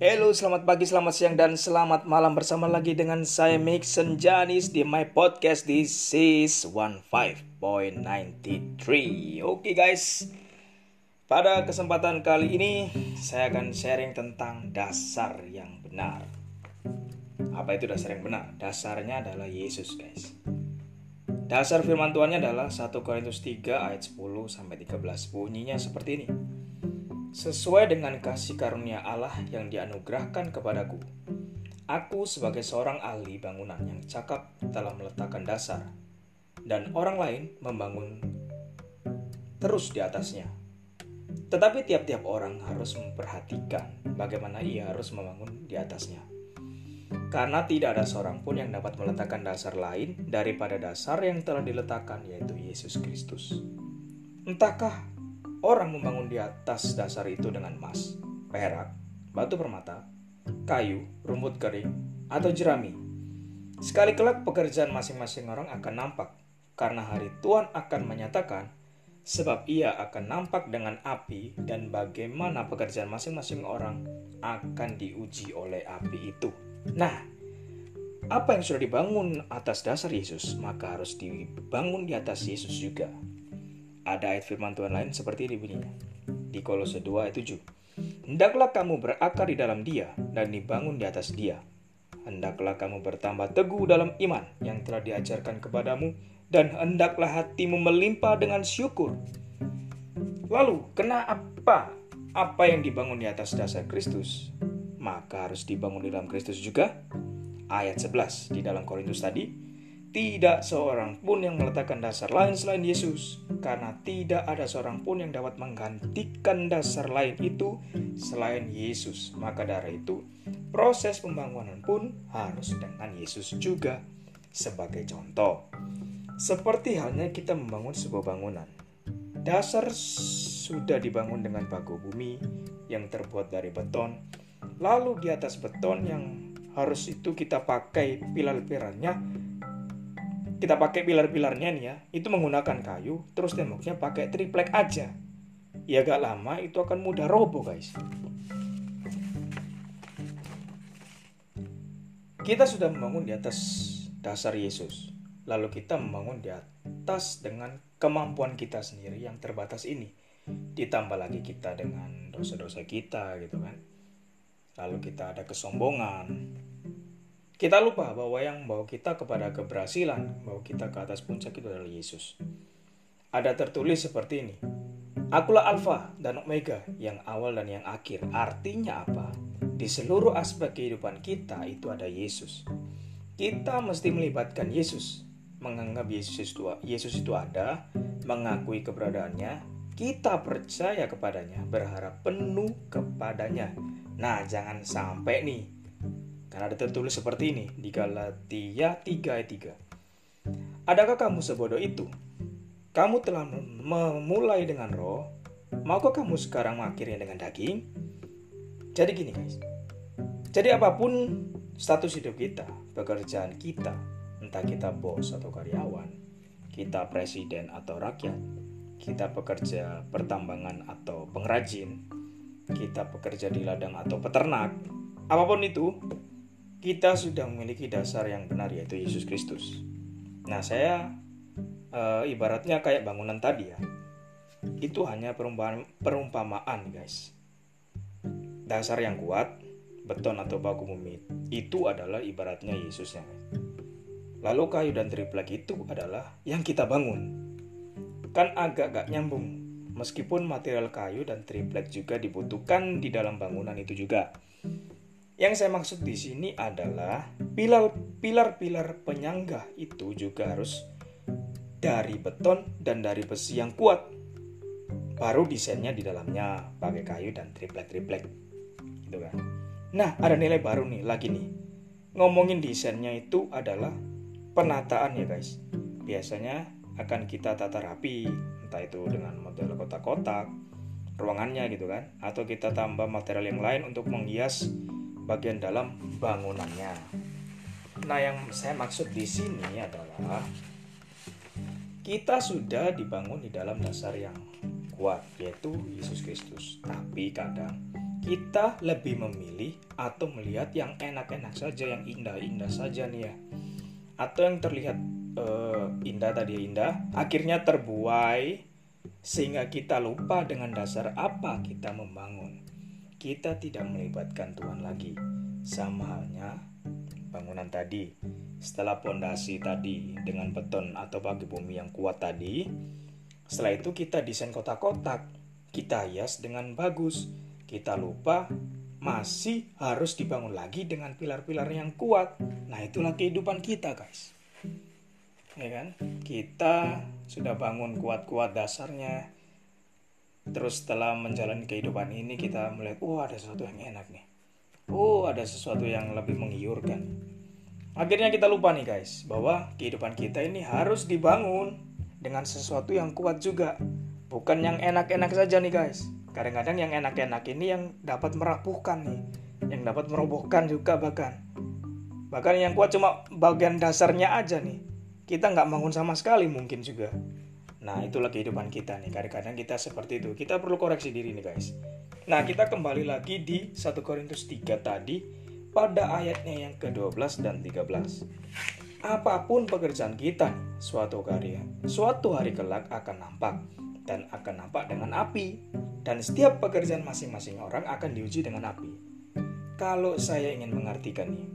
Halo, selamat pagi, selamat siang, dan selamat malam bersama lagi dengan saya Mixon Janis di my podcast. This is 15.93 Oke guys, pada kesempatan kali ini saya akan sharing tentang dasar yang benar. Apa itu dasar yang benar? Dasarnya adalah Yesus guys. Dasar firman Tuhannya adalah 1 Korintus 3 ayat 10 sampai 13 Bunyinya seperti ini sesuai dengan kasih karunia Allah yang dianugerahkan kepadaku. Aku sebagai seorang ahli bangunan yang cakap telah meletakkan dasar, dan orang lain membangun terus di atasnya. Tetapi tiap-tiap orang harus memperhatikan bagaimana ia harus membangun di atasnya. Karena tidak ada seorang pun yang dapat meletakkan dasar lain daripada dasar yang telah diletakkan, yaitu Yesus Kristus. Entahkah Orang membangun di atas dasar itu dengan emas, perak, batu permata, kayu, rumput kering, atau jerami. Sekali kelak pekerjaan masing-masing orang akan nampak, karena hari Tuhan akan menyatakan, sebab ia akan nampak dengan api dan bagaimana pekerjaan masing-masing orang akan diuji oleh api itu. Nah, apa yang sudah dibangun atas dasar Yesus, maka harus dibangun di atas Yesus juga. Ada ayat firman Tuhan lain seperti ini bunyinya. Di Kolose 2 ayat 7. Hendaklah kamu berakar di dalam dia dan dibangun di atas dia. Hendaklah kamu bertambah teguh dalam iman yang telah diajarkan kepadamu dan hendaklah hatimu melimpah dengan syukur. Lalu, kenapa apa yang dibangun di atas dasar Kristus? Maka harus dibangun di dalam Kristus juga. Ayat 11 di dalam Korintus tadi, tidak seorang pun yang meletakkan dasar lain selain Yesus, karena tidak ada seorang pun yang dapat menggantikan dasar lain itu selain Yesus. Maka dari itu, proses pembangunan pun harus dengan Yesus juga sebagai contoh. Seperti halnya kita membangun sebuah bangunan. Dasar sudah dibangun dengan bago bumi yang terbuat dari beton. Lalu di atas beton yang harus itu kita pakai pilar-pilarnya kita pakai pilar-pilarnya nih ya, itu menggunakan kayu, terus temboknya pakai triplek aja. Ya gak lama itu akan mudah roboh guys. Kita sudah membangun di atas dasar Yesus. Lalu kita membangun di atas dengan kemampuan kita sendiri yang terbatas ini. Ditambah lagi kita dengan dosa-dosa kita gitu kan. Lalu kita ada kesombongan, kita lupa bahwa yang membawa kita kepada keberhasilan, bahwa kita ke atas puncak itu adalah Yesus. Ada tertulis seperti ini. Akulah Alfa dan Omega, yang awal dan yang akhir. Artinya apa? Di seluruh aspek kehidupan kita itu ada Yesus. Kita mesti melibatkan Yesus, menganggap Yesus itu, Yesus itu ada, mengakui keberadaannya, kita percaya kepadanya, berharap penuh kepadanya. Nah, jangan sampai nih karena ada tertulis seperti ini di Galatia 3 ayat 3. Adakah kamu sebodoh itu? Kamu telah memulai dengan roh, maukah kamu sekarang mengakhirinya dengan daging? Jadi gini guys. Jadi apa pun status hidup kita, pekerjaan kita, entah kita bos atau karyawan, kita presiden atau rakyat, kita pekerja pertambangan atau pengrajin, kita pekerja di ladang atau peternak, apa pun itu, kita sudah memiliki dasar yang benar yaitu Yesus Kristus. Nah, saya e, ibaratnya kayak bangunan tadi ya. Itu hanya perumpamaan, perumpamaan guys. Dasar yang kuat, beton atau baku bumi itu adalah ibaratnya Yesusnya. Lalu kayu dan triplek itu adalah yang kita bangun. Kan agak gak nyambung. Meskipun material kayu dan triplek juga dibutuhkan di dalam bangunan itu juga. Yang saya maksud di sini adalah pilar-pilar penyangga itu juga harus dari beton dan dari besi yang kuat. Baru desainnya di dalamnya pakai kayu dan triplek-triplek. Gitu kan. Nah, ada nilai baru nih lagi nih. Ngomongin desainnya itu adalah penataan ya guys. Biasanya akan kita tata rapi, entah itu dengan model kotak-kotak, ruangannya gitu kan, atau kita tambah material yang lain untuk menghias bagian dalam bangunannya. Nah, yang saya maksud di sini adalah kita sudah dibangun di dalam dasar yang kuat, yaitu Yesus Kristus. Tapi kadang kita lebih memilih atau melihat yang enak-enak saja, yang indah-indah saja nih ya. Atau yang terlihat uh, indah tadi indah, akhirnya terbuai sehingga kita lupa dengan dasar apa kita membangun. Kita tidak melibatkan Tuhan lagi. Sama halnya bangunan tadi. Setelah pondasi tadi dengan beton atau bagi bumi yang kuat tadi, setelah itu kita desain kotak-kotak, kita hias dengan bagus kita lupa masih harus dibangun lagi dengan pilar-pilar yang kuat. Nah, itulah kehidupan kita, guys. Ya kan? Kita sudah bangun kuat-kuat dasarnya. Terus setelah menjalani kehidupan ini kita melihat, oh ada sesuatu yang enak nih. Oh, ada sesuatu yang lebih menggiurkan. Akhirnya kita lupa nih, guys, bahwa kehidupan kita ini harus dibangun dengan sesuatu yang kuat juga. Bukan yang enak-enak saja nih, guys kadang-kadang yang enak-enak ini yang dapat merapuhkan nih yang dapat merobohkan juga bahkan bahkan yang kuat cuma bagian dasarnya aja nih kita nggak bangun sama sekali mungkin juga nah itulah kehidupan kita nih. Kadang-kadang kita seperti itu. Kita perlu koreksi diri nih guys. Nah kita kembali lagi di 1 Korintus 3 tadi pada ayatnya yang ke-12 dan 13 apa pun pekerjaan kita suatu karya suatu hari kelak akan nampak dan akan nampak dengan api. Dan setiap pekerjaan masing-masing orang akan diuji dengan api. Kalau saya ingin mengartikan nih,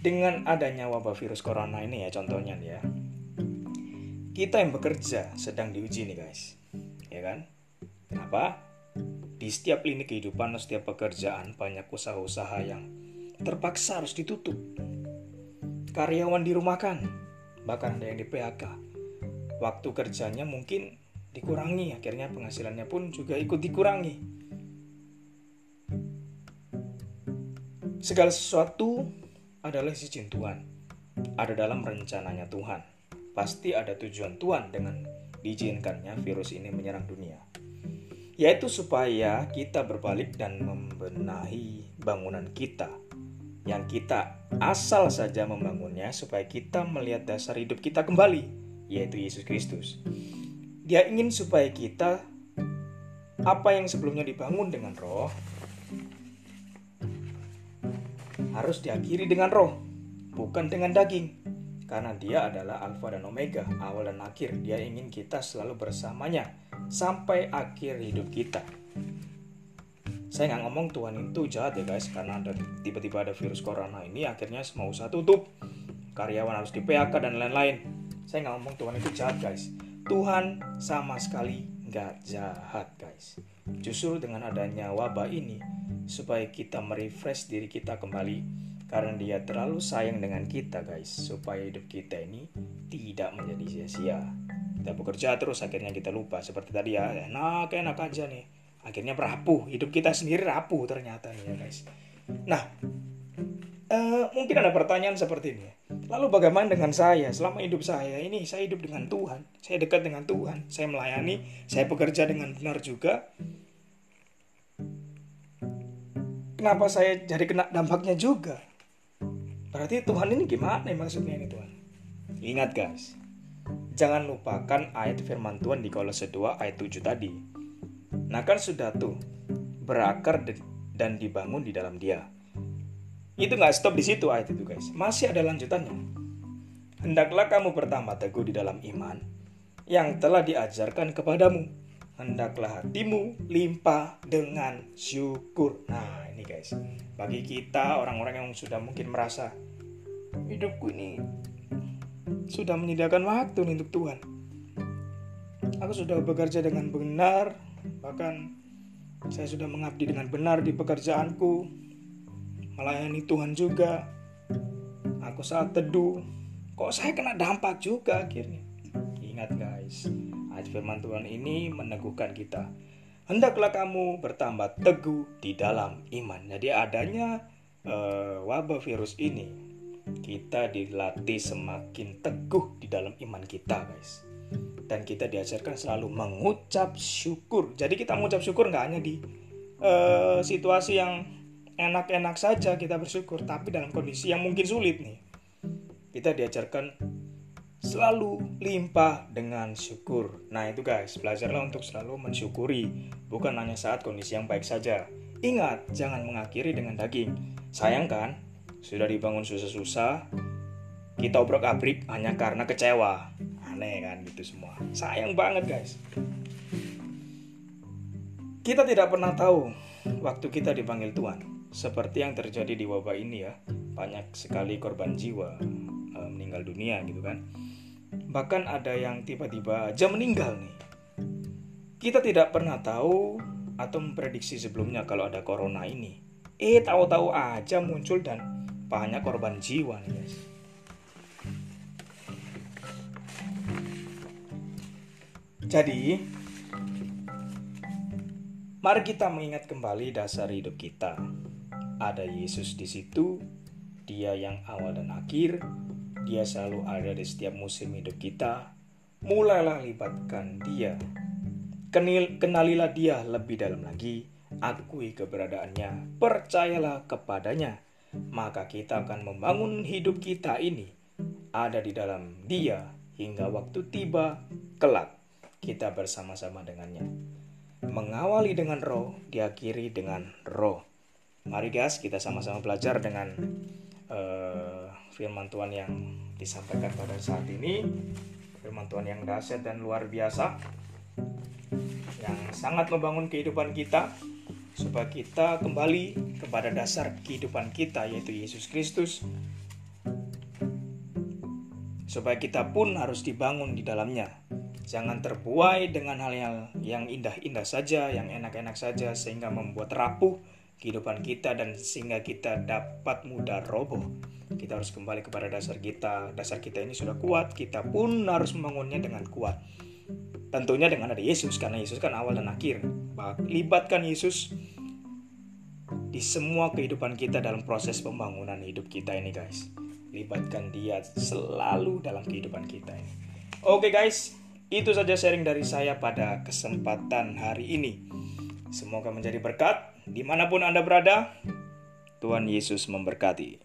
dengan adanya wabah virus corona ini ya contohnya nih ya, kita yang bekerja sedang diuji nih guys, ya kan? Kenapa? Di setiap lini kehidupan, setiap pekerjaan banyak usaha-usaha yang terpaksa harus ditutup. Karyawan dirumahkan, bahkan ada yang di PHK. Waktu kerjanya mungkin dikurangi akhirnya penghasilannya pun juga ikut dikurangi segala sesuatu adalah izin Tuhan ada dalam rencananya Tuhan pasti ada tujuan Tuhan dengan diizinkannya virus ini menyerang dunia. Yaitu supaya kita berbalik dan membenahi bangunan kita. Yang kita asal saja membangunnya supaya kita melihat dasar hidup kita kembali yaitu Yesus Kristus. Dia ingin supaya kita apa yang sebelumnya dibangun dengan roh harus diakhiri dengan roh, bukan dengan daging. Karena dia adalah alfa dan omega, awal dan akhir. Dia ingin kita selalu bersamanya sampai akhir hidup kita. Saya nggak ngomong Tuhan itu jahat ya guys, karena ada tiba-tiba ada virus corona ini akhirnya semua usaha tutup, karyawan harus di PHK dan lain-lain. Saya nggak ngomong Tuhan itu jahat guys, Tuhan sama sekali nggak jahat guys. Justru dengan adanya wabah ini, supaya kita merefresh diri kita kembali, karena dia terlalu sayang dengan kita guys, supaya hidup kita ini tidak menjadi sia-sia. Kita bekerja terus akhirnya kita lupa, seperti tadi ya, enak enak aja nih. Akhirnya rapuh, hidup kita sendiri rapuh ternyata nih ya guys. Nah, uh, mungkin ada pertanyaan seperti ini. Lalu bagaimana dengan saya? Selama hidup saya ini saya hidup dengan Tuhan. Saya dekat dengan Tuhan. Saya melayani, saya bekerja dengan benar juga. Kenapa saya jadi kena dampaknya juga? Berarti Tuhan ini gimana ya maksudnya ini Tuhan? Ingat guys, jangan lupakan ayat firman Tuhan di Kolose 2 ayat 7 tadi. Nah kan sudah tuh, berakar dan dibangun di dalam dia itu nggak stop di situ ayat itu guys. Masih ada lanjutannya. Hendaklah kamu pertama teguh di dalam iman yang telah diajarkan kepadamu. Hendaklah hatimu limpah dengan syukur. Nah ini guys, bagi kita orang-orang yang sudah mungkin merasa hidupku ini sudah menyediakan waktu untuk Tuhan. Aku sudah bekerja dengan benar, bahkan saya sudah mengabdi dengan benar di pekerjaanku, melayani Tuhan juga. Aku saat teduh, kok saya kena dampak juga akhirnya. Ingat guys, ayat firman Tuhan ini meneguhkan kita. Hendaklah kamu bertambah teguh di dalam iman. Jadi adanya uh, wabah virus ini, kita dilatih semakin teguh di dalam iman kita guys. Dan kita diajarkan selalu mengucap syukur. Jadi kita mengucap syukur nggak hanya di uh, situasi yang enak-enak saja kita bersyukur, tapi dalam kondisi yang mungkin sulit nih. Kita diajarkan selalu limpah dengan syukur. Nah, itu guys, belajarlah untuk selalu mensyukuri, bukan hanya saat kondisi yang baik saja. Ingat, jangan mengakhiri dengan daging. Sayang kan? Sudah dibangun susah-susah, kita obrak-abrik hanya karena kecewa. Aneh kan gitu semua. Sayang banget guys. Kita tidak pernah tahu waktu kita dipanggil Tuhan. Seperti yang terjadi di wabah ini ya. Banyak sekali korban jiwa e, meninggal dunia gitu kan. Bahkan ada yang tiba-tiba aja meninggal nih. Kita tidak pernah tahu atau memprediksi sebelumnya kalau ada corona ini. Eh tahu-tahu aja muncul dan banyak korban jiwa nih guys. Jadi, mari kita mengingat kembali dasar hidup kita. Ada Yesus di situ, Dia yang awal dan akhir, Dia selalu ada di setiap musim hidup kita. Mulailah libatkan Dia. Kenalilah Dia lebih dalam lagi, akui keberadaannya, percayalah kepadanya maka kita akan membangun hidup kita ini ada di dalam Dia hingga waktu tiba kelak kita bersama-sama dengannya. Mengawali dengan roh, diakhiri dengan roh. Mari guys, kita sama-sama belajar dengan uh, firman Tuhan yang disampaikan pada saat ini. Firman Tuhan yang dahsyat dan luar biasa. Yang sangat membangun kehidupan kita supaya kita kembali kepada dasar kehidupan kita yaitu Yesus Kristus. Supaya kita pun harus dibangun di dalamnya. Jangan terbuai dengan hal-hal yang indah-indah saja yang enak-enak saja sehingga membuat rapuh kehidupan kita dan sehingga kita dapat mudah roboh. Kita harus kembali kepada dasar kita. Dasar kita ini sudah kuat kita pun harus membangunnya dengan kuat. Tentunya dengan ada Yesus karena Yesus kan awal dan akhir. Libatkan Yesus di semua kehidupan kita dalam proses pembangunan hidup kita ini guys. Libatkan dia selalu dalam kehidupan kita ini. Oke guys. Itu saja sharing dari saya pada kesempatan hari ini. Semoga menjadi berkat di mana pun anda berada. Tuhan Yesus memberkati